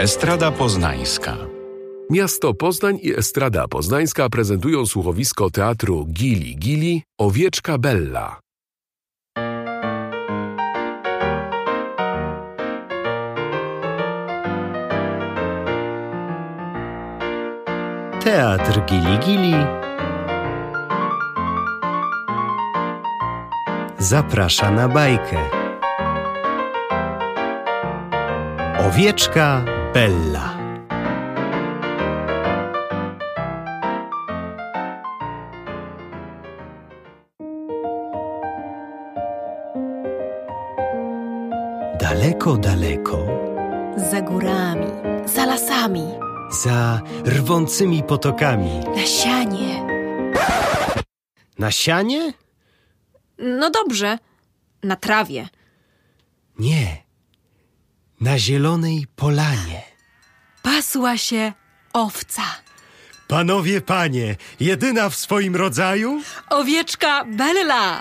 Estrada Poznańska. Miasto Poznań i Estrada Poznańska prezentują słuchowisko teatru Gili Gili Owieczka Bella. Teatr Gili Gili zaprasza na bajkę. Owieczka Bella. Daleko, daleko, Za górami, za lasami, za rwącymi potokami. na sianie. Na sianie? No dobrze, na trawie. Nie. Na zielonej polanie. Pasła się owca. Panowie, panie, jedyna w swoim rodzaju? Owieczka Bella.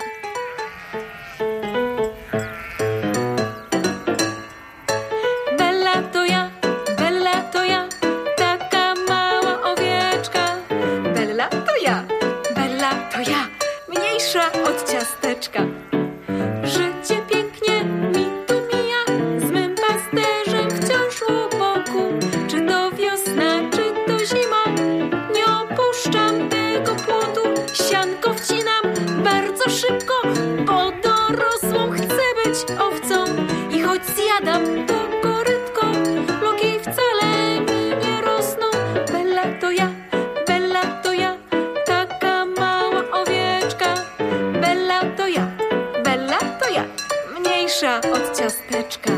Od ciasteczka.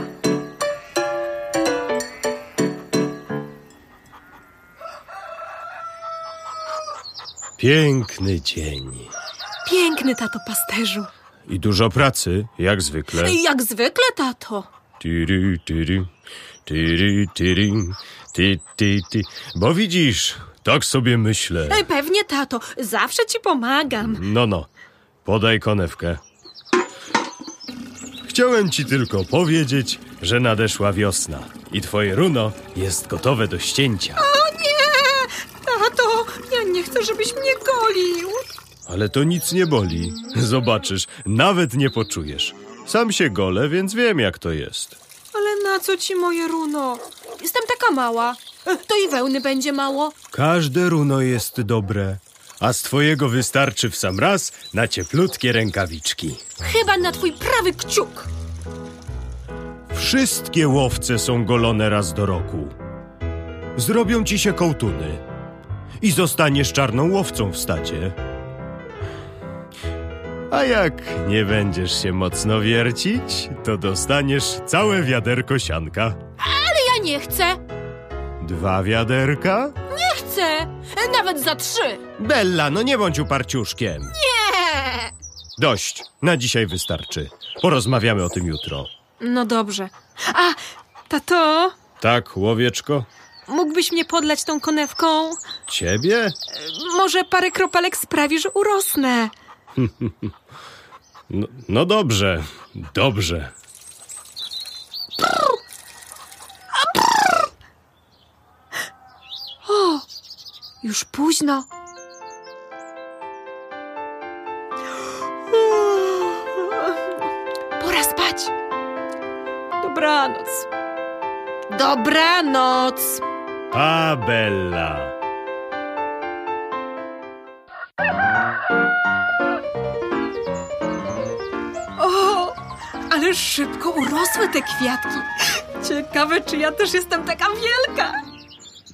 Piękny dzień. Piękny tato pasterzu. I dużo pracy, jak zwykle. Jak zwykle, tato. Tyry, tyry, tyry, tyry, ty, ty, ty. Bo widzisz, tak sobie myślę. Ej, Pewnie, tato. Zawsze ci pomagam. No, no, podaj konewkę. Chciałem ci tylko powiedzieć, że nadeszła wiosna i twoje runo jest gotowe do ścięcia. O nie! Tato, ja nie chcę, żebyś mnie golił. Ale to nic nie boli. Zobaczysz, nawet nie poczujesz. Sam się golę, więc wiem jak to jest. Ale na co ci moje runo? Jestem taka mała. E, To i wełny będzie mało. Każde runo jest dobre, a z twojego wystarczy w sam raz na cieplutkie rękawiczki. Chyba na twój prawy kciuk. Wszystkie łowce są golone raz do roku. Zrobią ci się kołtuny i zostaniesz czarną łowcą w stacie. A jak nie będziesz się mocno wiercić, to dostaniesz całe wiaderko sianka. Ale ja nie chcę. Dwa wiaderka? Chcę. E, Nawet za trzy. Bella, no nie bądź uparciuszkiem. Nie. Dość, na dzisiaj wystarczy. Porozmawiamy o tym jutro. No dobrze. A, tato, Tak, łowieczko? mógłbyś mnie podlać tą konewką? Ciebie? Może parę kropelek sprawi, że urosnę. No, no dobrze, dobrze. Już późno. Pora spać. Dobranoc. Dobranoc. A Bella. O, ale szybko urosły te kwiatki. Ciekawe, czy ja też jestem taka wielka.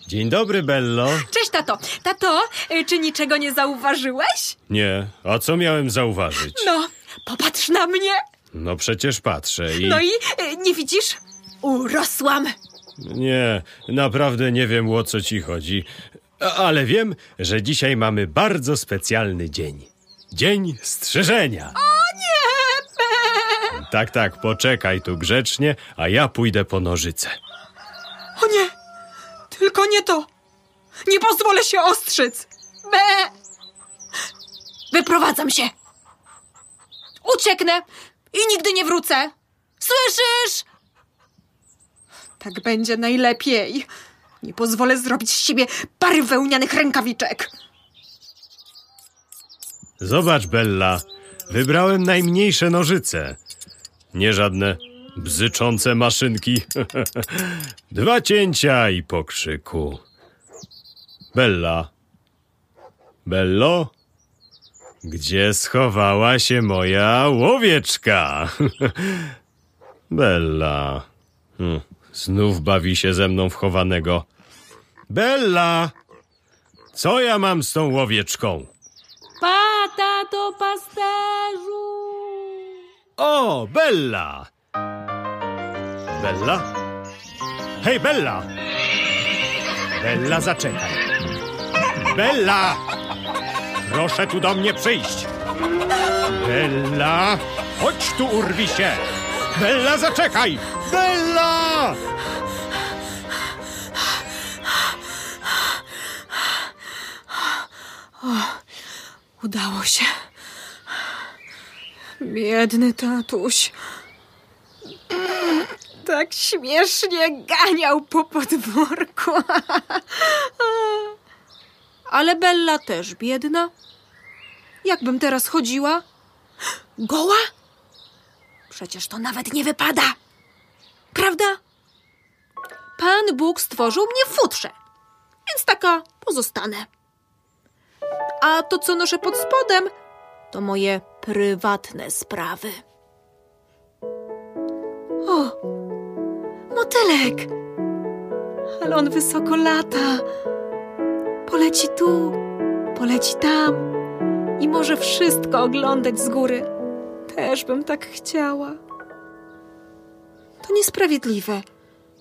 Dzień dobry, Bello. Tato. Tato, y, czy niczego nie zauważyłeś? Nie, a co miałem zauważyć? No, popatrz na mnie. No przecież patrzę i... No i y, nie widzisz? Urosłam. Nie, naprawdę nie wiem o co ci chodzi. Ale wiem, że dzisiaj mamy bardzo specjalny dzień. Dzień strzyżenia. O nie! Tak, tak, poczekaj tu grzecznie, a ja pójdę po nożyce. O nie! Tylko nie to! Nie pozwolę się ostrzyc! Be! Wyprowadzam się! Ucieknę i nigdy nie wrócę! Słyszysz? Tak będzie najlepiej. Nie pozwolę zrobić z siebie pary wełnianych rękawiczek. Zobacz, Bella. Wybrałem najmniejsze nożyce. Nie żadne bzyczące maszynki. Dwa cięcia i po krzyku. Bella. Bello? Gdzie schowała się moja łowieczka? Bella. Hm, Znów bawi się ze mną w chowanego. Bella! Co ja mam z tą łowieczką? Pa, tato pasterzu! O, Bella! Bella? Hej, Bella! Bella, zaczekaj. Bella! Proszę tu do mnie przyjść. Bella! Chodź tu, urwi się! Bella, zaczekaj! Bella! Udało się. Biedny tatuś. Tak śmiesznie ganiał po podwórku. Ale Bella też biedna. Jakbym teraz chodziła? Goła? Przecież to nawet nie wypada. Prawda? Pan Bóg stworzył mnie w futrze, więc taka pozostanę. A to, co noszę pod spodem, to moje prywatne sprawy. O, motylek! Ale on wysoko lata. Poleci tu, poleci tam i może wszystko oglądać z góry. Też bym tak chciała. To niesprawiedliwe.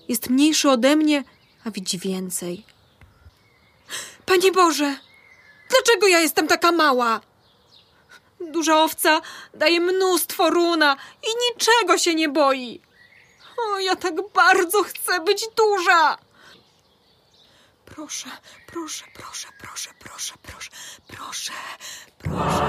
Jest mniejszy ode mnie, a widzi więcej. Panie Boże! Dlaczego ja jestem taka mała? Duża owca daje mnóstwo runa i niczego się nie boi. O, ja tak bardzo chcę być duża. Proszę, proszę, proszę, proszę, proszę, proszę, proszę, proszę.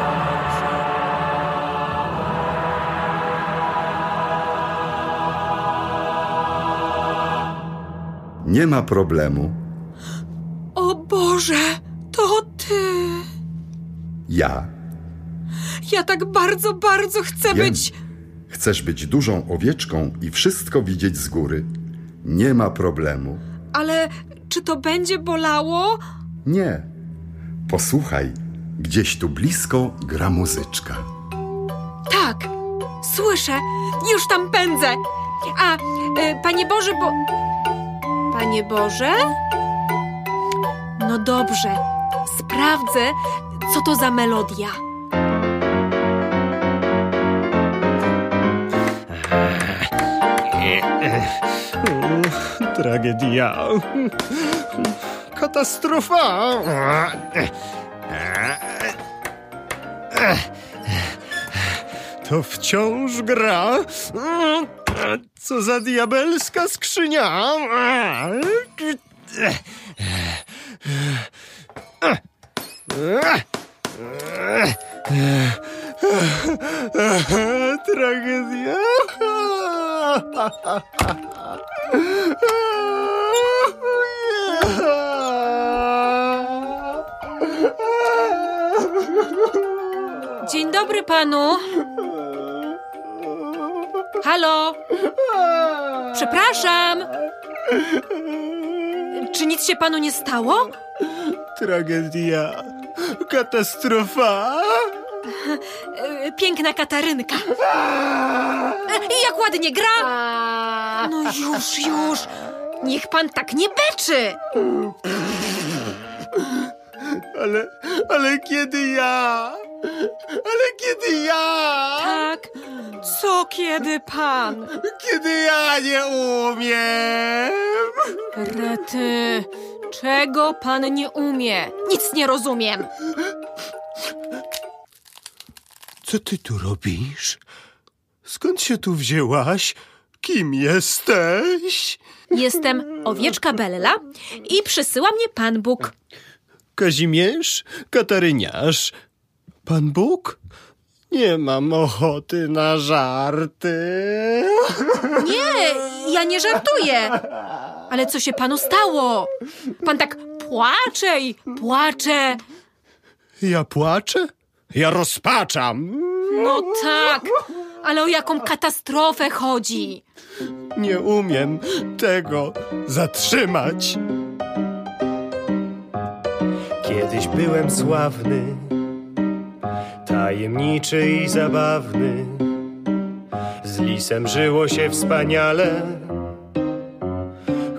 Nie ma problemu. O Boże, to ty. Ja Ja tak bardzo, bardzo chcę wiem. być. Chcesz być dużą owieczką i wszystko widzieć z góry. Nie ma problemu. Ale czy to będzie bolało? Nie. Posłuchaj, gdzieś tu blisko gra muzyczka. Tak, słyszę. Już tam pędzę. A, y, Panie Boże, bo. Panie Boże? No dobrze, sprawdzę, co to za melodia. Tragedia. Katastrofa. To wciąż gra. Co za diabelska skrzynia. Tragedia. Dzień dobry panu. Halo? Przepraszam. Czy nic się panu nie stało? Tragedia. Katastrofa. Piękna Katarynka. E, Jak ładnie gra. No już, już. Niech pan tak nie beczy. Ale, ale kiedy ja? Ale kiedy ja? Tak. Co kiedy pan? Kiedy ja nie umiem? Rety, czego pan nie umie? Nic nie rozumiem. Co ty tu robisz? Skąd się tu wzięłaś? Kim jesteś? Jestem owieczka Bella i przysyła mnie Pan Bóg. Kazimierz? Kataryniarz? Pan Bóg? Nie mam ochoty na żarty. Nie, ja nie żartuję. Ale co się panu stało? Pan tak płacze i płacze. Ja płaczę? Ja rozpaczam. No tak, ale o jaką katastrofę chodzi? Nie umiem tego zatrzymać. Kiedyś byłem sławny, tajemniczy i zabawny. Z lisem żyło się wspaniale,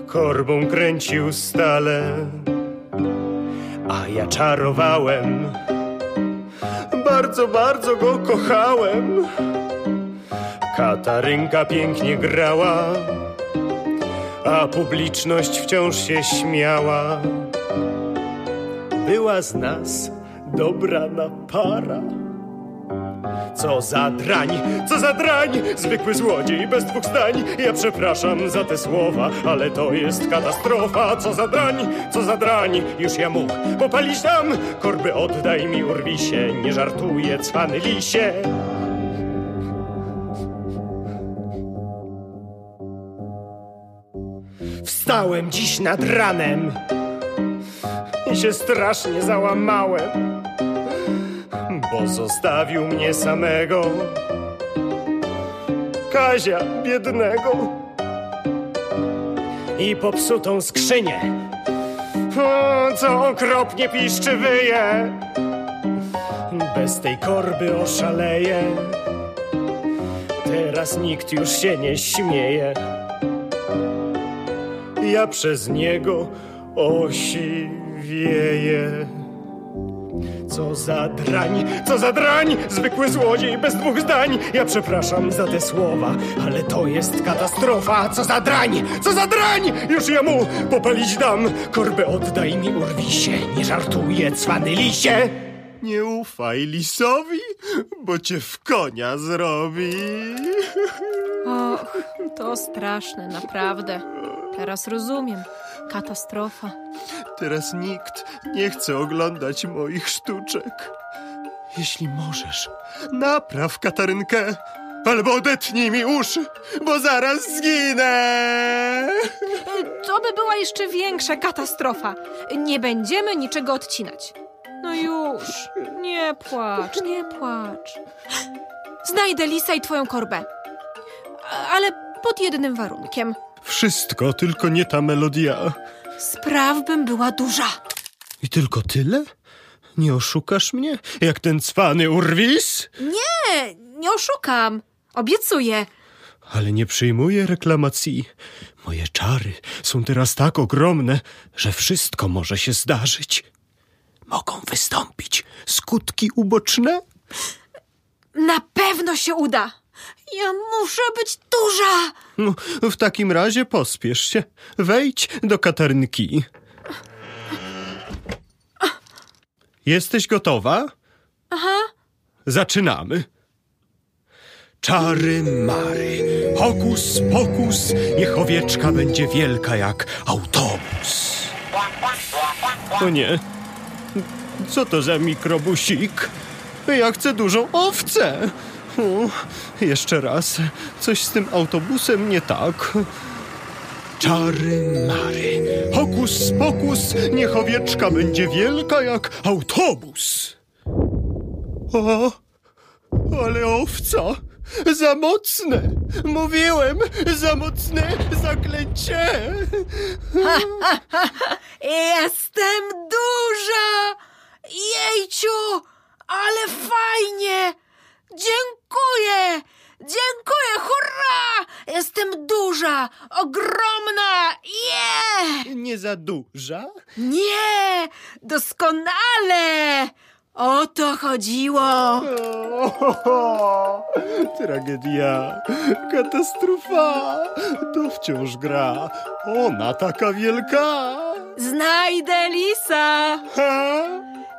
korbą kręcił stale, a ja czarowałem. Bardzo, bardzo go kochałem. Katarynka pięknie grała, a publiczność wciąż się śmiała. Była z nas dobrana para. Co za drań, co za drań, zwykły złodziej bez dwóch zdań. Ja przepraszam za te słowa, ale to jest katastrofa. Co za drań, co za drań, już ja mógł popalić tam. Korby oddaj mi, urwi się, nie żartuję, cwany lisie. Wstałem dziś nad ranem i się strasznie załamałem, bo zostawił mnie samego. Kazia biednego i popsutą skrzynię, co okropnie piszczy wyje. Bez tej korby oszaleję. Teraz nikt już się nie śmieje ja przez niego osiwieję. Co za drań, co za drań, zwykły złodziej bez dwóch zdań. Ja przepraszam za te słowa, ale to jest katastrofa. Co za drań, co za drań, już ja mu popalić dam. Korbę oddaj mi, urwi się, nie żartuję, cwany lisie. Nie ufaj lisowi, bo cię w konia zrobi. Och, to straszne, naprawdę. Teraz rozumiem. Katastrofa. Teraz nikt nie chce oglądać moich sztuczek. Jeśli możesz, napraw Katarynkę, albo odetnij mi uszy, bo zaraz zginę. To by była jeszcze większa katastrofa. Nie będziemy niczego odcinać. No już, nie płacz, nie płacz. Znajdę lisa i twoją korbę. Ale pod jednym warunkiem. Wszystko, tylko nie ta melodia. Spraw bym była duża. I tylko tyle? Nie oszukasz mnie, jak ten cwany urwis? Nie, nie oszukam. Obiecuję. Ale nie przyjmuję reklamacji. Moje czary są teraz tak ogromne, że wszystko może się zdarzyć. Mogą wystąpić skutki uboczne? Na pewno się uda. Ja muszę być duża. No, w takim razie pospiesz się. Wejdź do Katarynki. Jesteś gotowa? Aha. Zaczynamy. Czary mary, hokus pokus, niech owieczka będzie wielka jak autobus. O nie, co to za mikrobusik? Ja chcę dużą owcę. Jeszcze raz, coś z tym autobusem nie tak. Czary mary, hokus pokus, niech owieczka będzie wielka jak autobus. O, ale owca! Za mocne! Mówiłem! Za mocne zaklęcie! Jestem duża! Jejciu! Ale fajnie! Dziękuję! Dziękuję! Hurra! Jestem duża! Ogromna! Yeah! Nie za duża? Nie! Doskonale! O to chodziło! O, tragedia, katastrofa, to wciąż gra. Ona taka wielka. Znajdę lisa! Ha?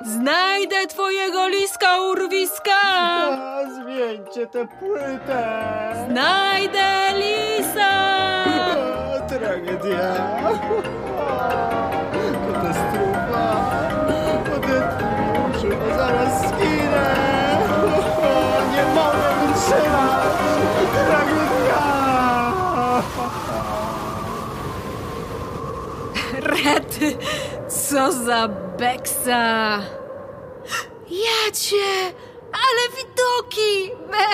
Znajdę twojego liska urwiska! A, Zmieńcie tę płytę. Znajdę lisa! A, Tragedia. Katastrofa. Odetnij uszy, bo zaraz zginę. Zaczyna! Tragedia! Rety, co za beksa! Ja cię! Ale widoki! Me!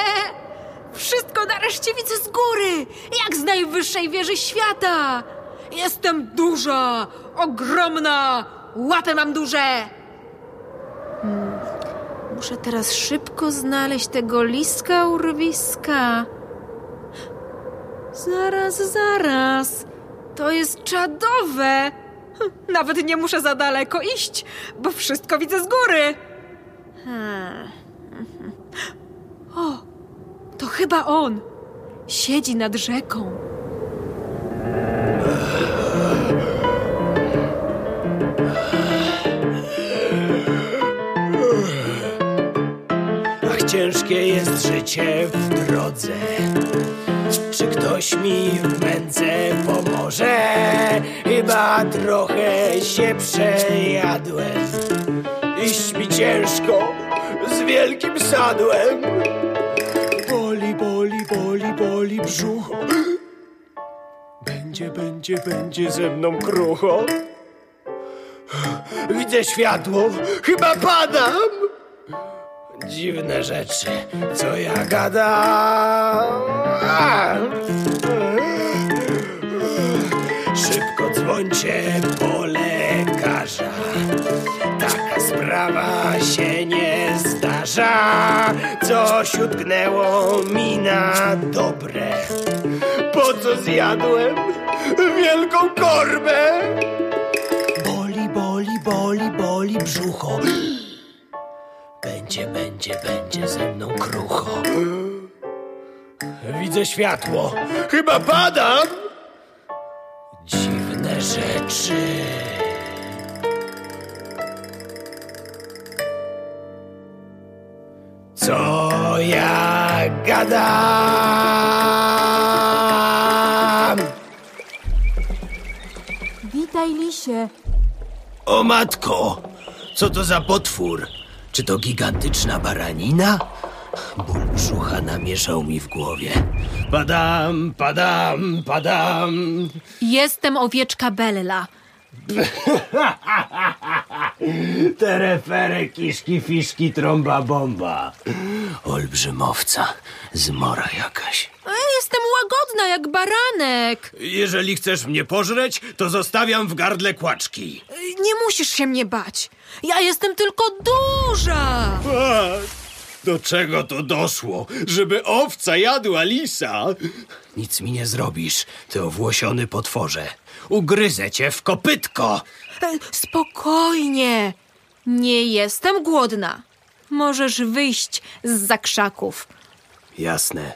Wszystko nareszcie widzę z góry, jak z najwyższej wieży świata! Jestem duża, ogromna, łapy mam duże! Hmm, muszę teraz szybko znaleźć tego liska urwiska. Zaraz, zaraz. To jest czadowe. Nawet nie muszę za daleko iść, bo wszystko widzę z góry. O, to chyba on. Siedzi nad rzeką. Ach, ciężkie jest życie w drodze. Czy ktoś mi w pomoże? Chyba trochę się przejadłem. Iść mi ciężko z wielkim sadłem. Boli, boli, boli, boli brzucho. Będzie, będzie, będzie ze mną krucho. Widzę światło, chyba padam. Dziwne rzeczy, co ja gadam. Dzwońcie po lekarza. Taka sprawa się nie zdarza. Coś utknęło mi na dobre. Po co zjadłem wielką korbę? Boli, boli, boli, boli brzucho. Będzie, będzie, będzie ze mną krucho. Widzę światło. Chyba padam. Dziwne rzeczy. Co ja gadam? Witaj, lisie. O matko, co to za potwór? Czy to gigantyczna baranina? Ból brzucha namieszał mi w głowie. Padam, padam, padam. Jestem owieczka Bella. Terefery, kiszki, fiszki, trąba, bomba. Olbrzymowca, zmora jakaś. E, Jestem łagodna jak baranek. Jeżeli chcesz mnie pożreć, to zostawiam w gardle kłaczki. E, Nie musisz się mnie bać. Ja jestem tylko duża. A, do czego to doszło? Żeby owca jadła lisa? Nic mi nie zrobisz, ty owłosiony potworze. Ugryzę cię w kopytko. E, Spokojnie. Nie jestem głodna. Możesz wyjść z zakrzaków. Jasne,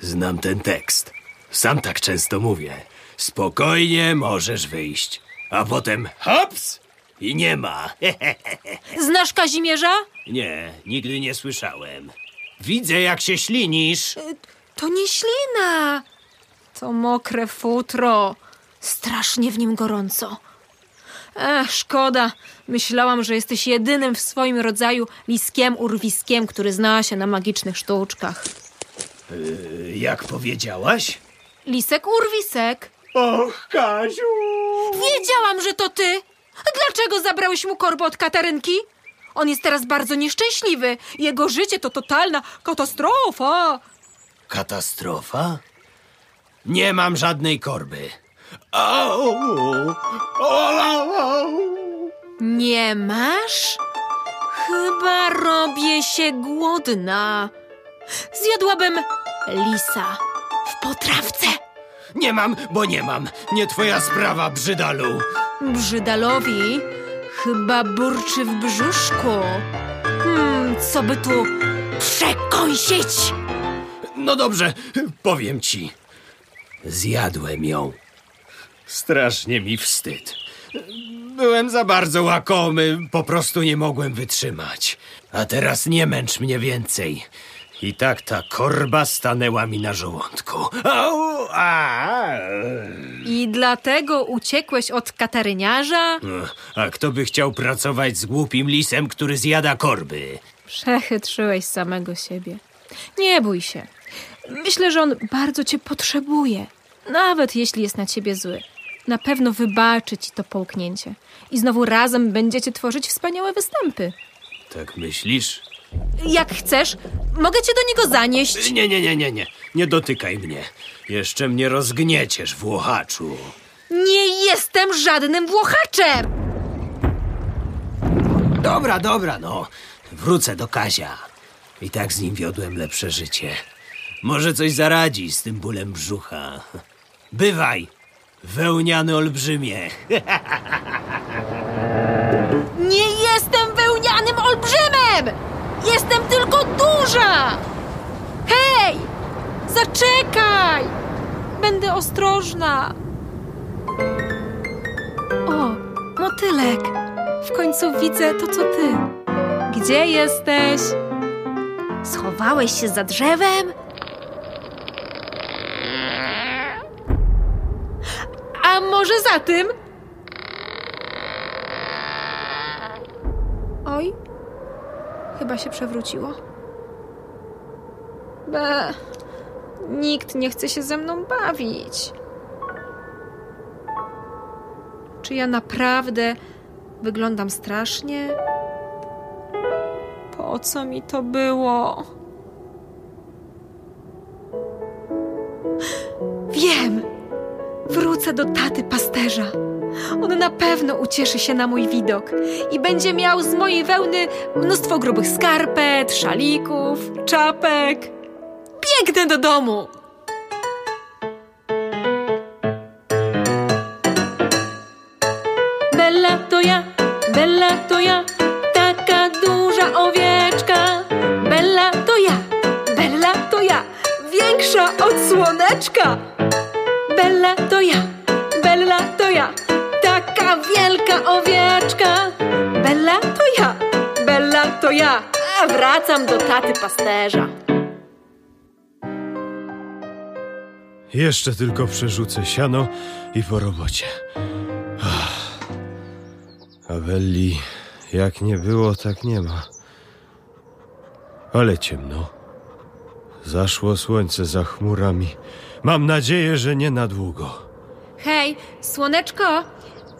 znam ten tekst. Sam tak często mówię. Spokojnie możesz wyjść. A potem hops i nie ma. Znasz Kazimierza? nie, nigdy nie słyszałem. Widzę, jak się ślinisz. To nie ślina. To mokre futro. Strasznie w nim gorąco. Ech, szkoda. Myślałam, że jesteś jedynym w swoim rodzaju liskiem urwiskiem, który zna się na magicznych sztuczkach. Jak powiedziałaś? Lisek urwisek. Och, Kaziu! Wiedziałam, że to ty. Dlaczego zabrałeś mu korbę od Katarynki? On jest teraz bardzo nieszczęśliwy. Jego życie to totalna katastrofa. Katastrofa? Nie mam żadnej korby. Au! Au! Nie masz? Chyba robię się głodna. Zjadłabym lisa w potrawce. Nie mam, bo nie mam. Nie twoja sprawa, brzydalu. Brzydalowi chyba burczy w brzuszku. Hmm, co by tu przekąsić? No dobrze, powiem ci. Zjadłem ją. Strasznie mi wstyd. Byłem za bardzo łakomy, po prostu nie mogłem wytrzymać. A teraz nie męcz mnie więcej. I tak ta korba stanęła mi na żołądku. Au, a, I dlatego uciekłeś od kataryniarza? a kto by chciał pracować z głupim lisem, który zjada korby? Przechytrzyłeś samego siebie. Nie bój się. Myślę, że on bardzo cię potrzebuje. Nawet jeśli jest na ciebie zły. Na pewno wybaczy ci to połknięcie. I znowu razem będziecie tworzyć wspaniałe występy. Tak myślisz? Jak chcesz, mogę cię do niego zanieść. Nie, nie, nie, nie, nie. Nie dotykaj mnie. Jeszcze mnie rozgnieciesz, Włochaczu. Nie jestem żadnym włochaczem! Dobra, dobra, no. Wrócę do Kazia. I tak z nim wiodłem lepsze życie. Może coś zaradzi z tym bólem brzucha. Bywaj, wełniany olbrzymie. Nie jestem wełnianym olbrzymem! Jestem tylko duża! Hej! Zaczekaj! Będę ostrożna. O, motylek. W końcu widzę to, co ty. Gdzie jesteś? Schowałeś się za drzewem? A może za tym? Oj, chyba się przewróciło. Be, nikt nie chce się ze mną bawić. Czy ja naprawdę wyglądam strasznie? Po co mi to było? Wiem! Wrócę do taty pasterza. On na pewno ucieszy się na mój widok i będzie miał z mojej wełny mnóstwo grubych skarpet, szalików, czapek. Biegnę do domu! Bella to ja, Bella to ja, taka duża owieczka. Bella to ja, Bella to ja, Większa od słoneczka! Bella to ja, wielka owieczka. Bella to ja, Bella to ja, a wracam do taty pasterza. Jeszcze tylko przerzucę siano i po robocie. A Belli, jak nie było, tak nie ma. Ale ciemno. Zaszło słońce za chmurami. Mam nadzieję, że nie na długo. Hej, słoneczko,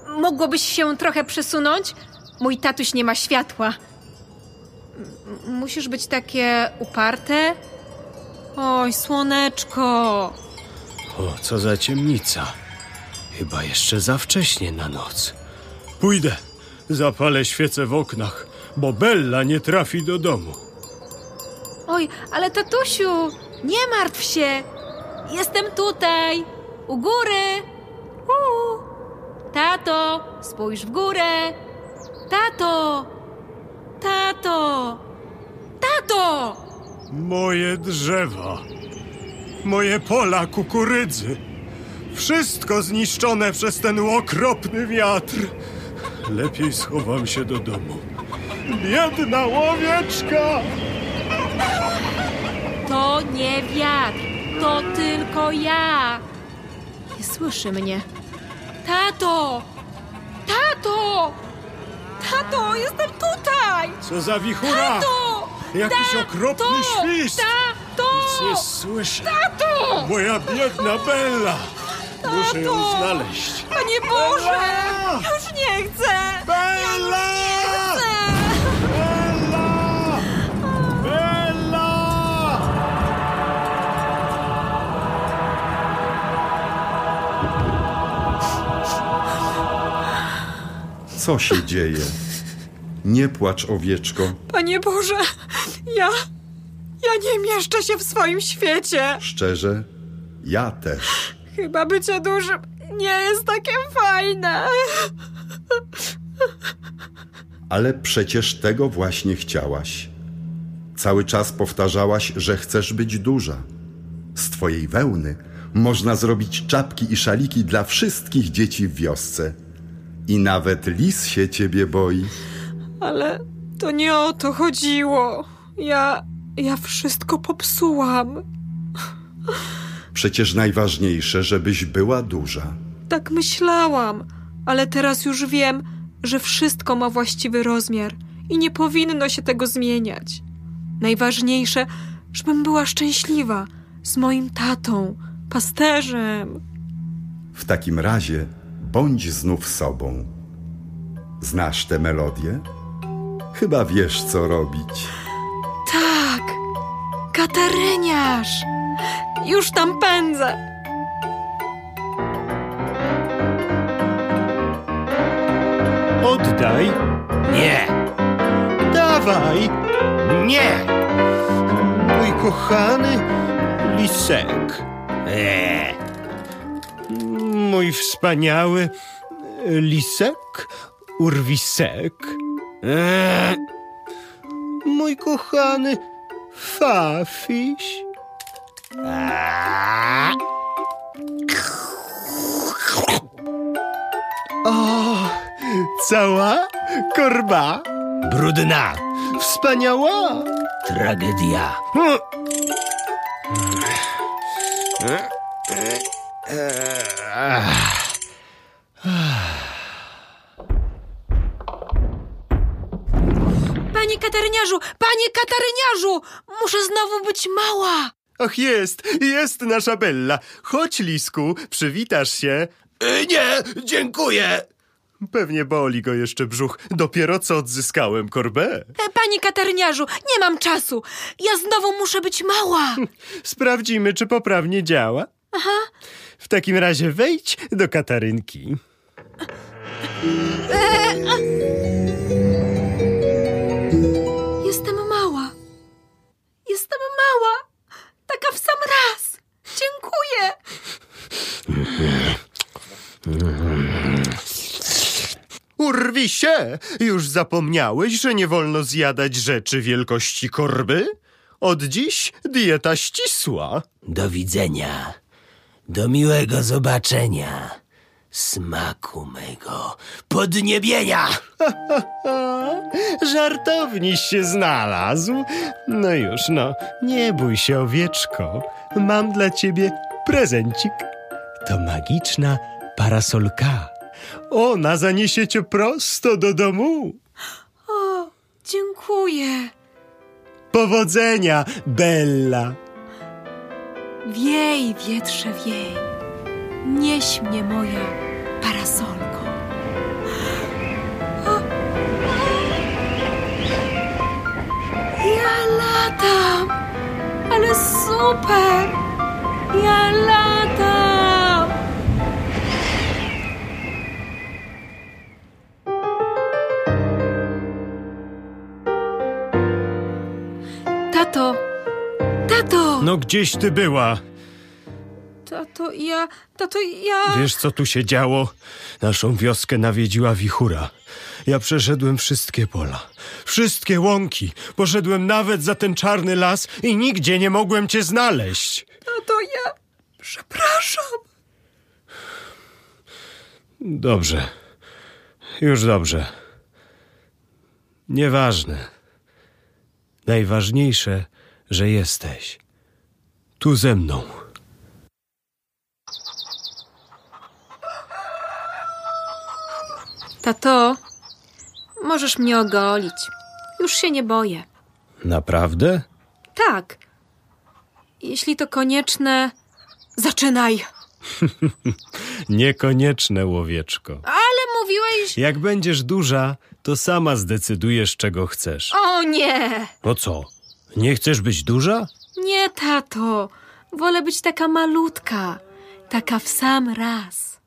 mogłobyś się trochę przesunąć? Mój tatuś nie ma światła. M- musisz być takie uparte? Oj, słoneczko. O, co za ciemnica. Chyba jeszcze za wcześnie na noc. Pójdę. Zapalę świecę w oknach, bo Bella nie trafi do domu. Oj, ale tatusiu, nie martw się. Jestem tutaj, u góry. Tato, spójrz w górę. Tato, tato, tato. Moje drzewa, moje pola kukurydzy. Wszystko zniszczone przez ten okropny wiatr. Lepiej schowam się do domu. Biedna łowieczka! To nie wiatr, to tylko ja. Nie słyszy mnie. Tato! Tato! Tato, jestem tutaj! Co za wichura! Tato! Jakiś Tato! okropny świst! Tato! Nic nie słyszę. Tato! Moja biedna Bella! Muszę ją Tato! znaleźć. Panie Boże! Bella! Już nie chcę! Bella! Co się dzieje? Nie płacz, owieczko. Panie Boże, ja... Ja nie mieszczę się w swoim świecie. Szczerze, ja też. Chyba bycie dużym nie jest takie fajne. Ale przecież tego właśnie chciałaś. Cały czas powtarzałaś, że chcesz być duża. Z twojej wełny można zrobić czapki i szaliki dla wszystkich dzieci w wiosce. I nawet lis się ciebie boi. Ale to nie o to chodziło. Ja... ja wszystko popsułam. Przecież najważniejsze, żebyś była duża. Tak myślałam, ale teraz już wiem, że wszystko ma właściwy rozmiar i nie powinno się tego zmieniać. Najważniejsze, żebym była szczęśliwa, z moim tatą, pasterzem. W takim razie bądź znów sobą. Znasz tę melodię? Chyba wiesz, co robić. Tak, kataryniarz. Już tam pędzę. Oddaj. Nie, Dawaj. nie! Mój kochany lisek. Eee, Mój wspaniały lisek, urwisek. eee, Mój kochany fafiś. O, cała korba. brudna Wspaniała. tragedia. Panie kataryniarzu, panie kataryniarzu! Muszę znowu być mała. Ach, jest, jest nasza Bella. Chodź, lisku, przywitasz się. E, nie, dziękuję. Pewnie boli go jeszcze brzuch. Dopiero co odzyskałem korbę. E, Panie kataryniarzu, nie mam czasu. Ja znowu muszę być mała. Sprawdzimy, czy poprawnie działa. Aha. W takim razie wejdź do Katarynki. Jestem mała. Jestem mała. Taka w sam raz. Dziękuję. Urwi się! Już zapomniałeś, że nie wolno zjadać rzeczy wielkości korby? Od dziś dieta ścisła. Do widzenia. Do miłego zobaczenia. Smaku mego podniebienia. Żartowniś się znalazł. No już, no, nie bój się, owieczko. Mam dla ciebie prezencik. To magiczna parasolka. Ona zaniesie cię prosto do domu. O, dziękuję. Powodzenia, Bella. Wiej, wietrze, wiej. Nieś mnie moja parasolko. Ja latam! Ale super! Ja latam! No gdzieś ty była? Tato, ja... Tato, ja... Wiesz, co tu się działo? Naszą wioskę nawiedziła wichura. Ja przeszedłem wszystkie pola, wszystkie łąki. Poszedłem nawet za ten czarny las i nigdzie nie mogłem cię znaleźć. Tato, ja... Przepraszam. Dobrze. Już dobrze. Nieważne. Najważniejsze, że jesteś. Tu ze mną. Tato, możesz mnie ogolić. Już się nie boję. Naprawdę? Tak. Jeśli to konieczne, zaczynaj. Niekonieczne, łowieczko. Ale mówiłeś... Jak będziesz duża, to sama zdecydujesz, czego chcesz. O nie! No co? Nie chcesz być duża? Nie, tato. Wolę być taka malutka. Taka w sam raz.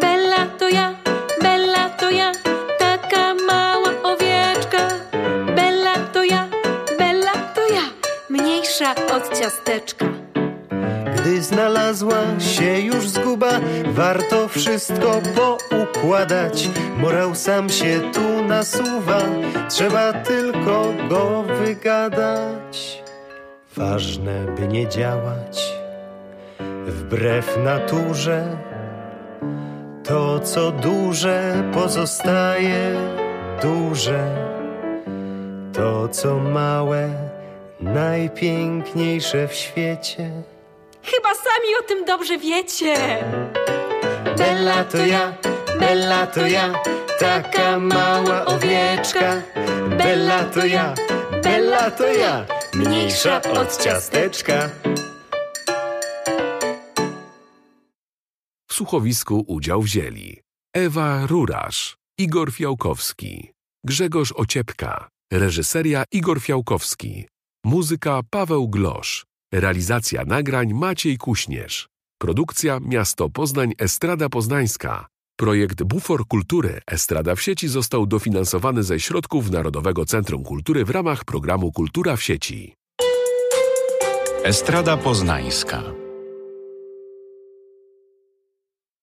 Bella to ja, Bella to ja, taka mała owieczka. Bella to ja, Bella to ja, mniejsza od ciasteczka. Znalazła się już zguba, warto wszystko poukładać. Morał sam się tu nasuwa, trzeba tylko go wygadać. Ważne, by nie działać wbrew naturze. To, co duże, pozostaje duże. To, co małe, najpiękniejsze w świecie. Chyba sami o tym dobrze wiecie. Bella to ja, Bella to ja, taka mała owieczka. Bella to ja, Bella to ja, mniejsza od ciasteczka. W słuchowisku udział wzięli Ewa Rurasz, Igor Fiałkowski, Grzegorz Ociepka, reżyseria Igor Fiałkowski, muzyka Paweł Glosz, realizacja nagrań Maciej Kuśnierz, produkcja Miasto Poznań Estrada Poznańska. Projekt Bufor Kultury Estrada w sieci został dofinansowany ze środków Narodowego Centrum Kultury w ramach programu Kultura w sieci. Estrada Poznańska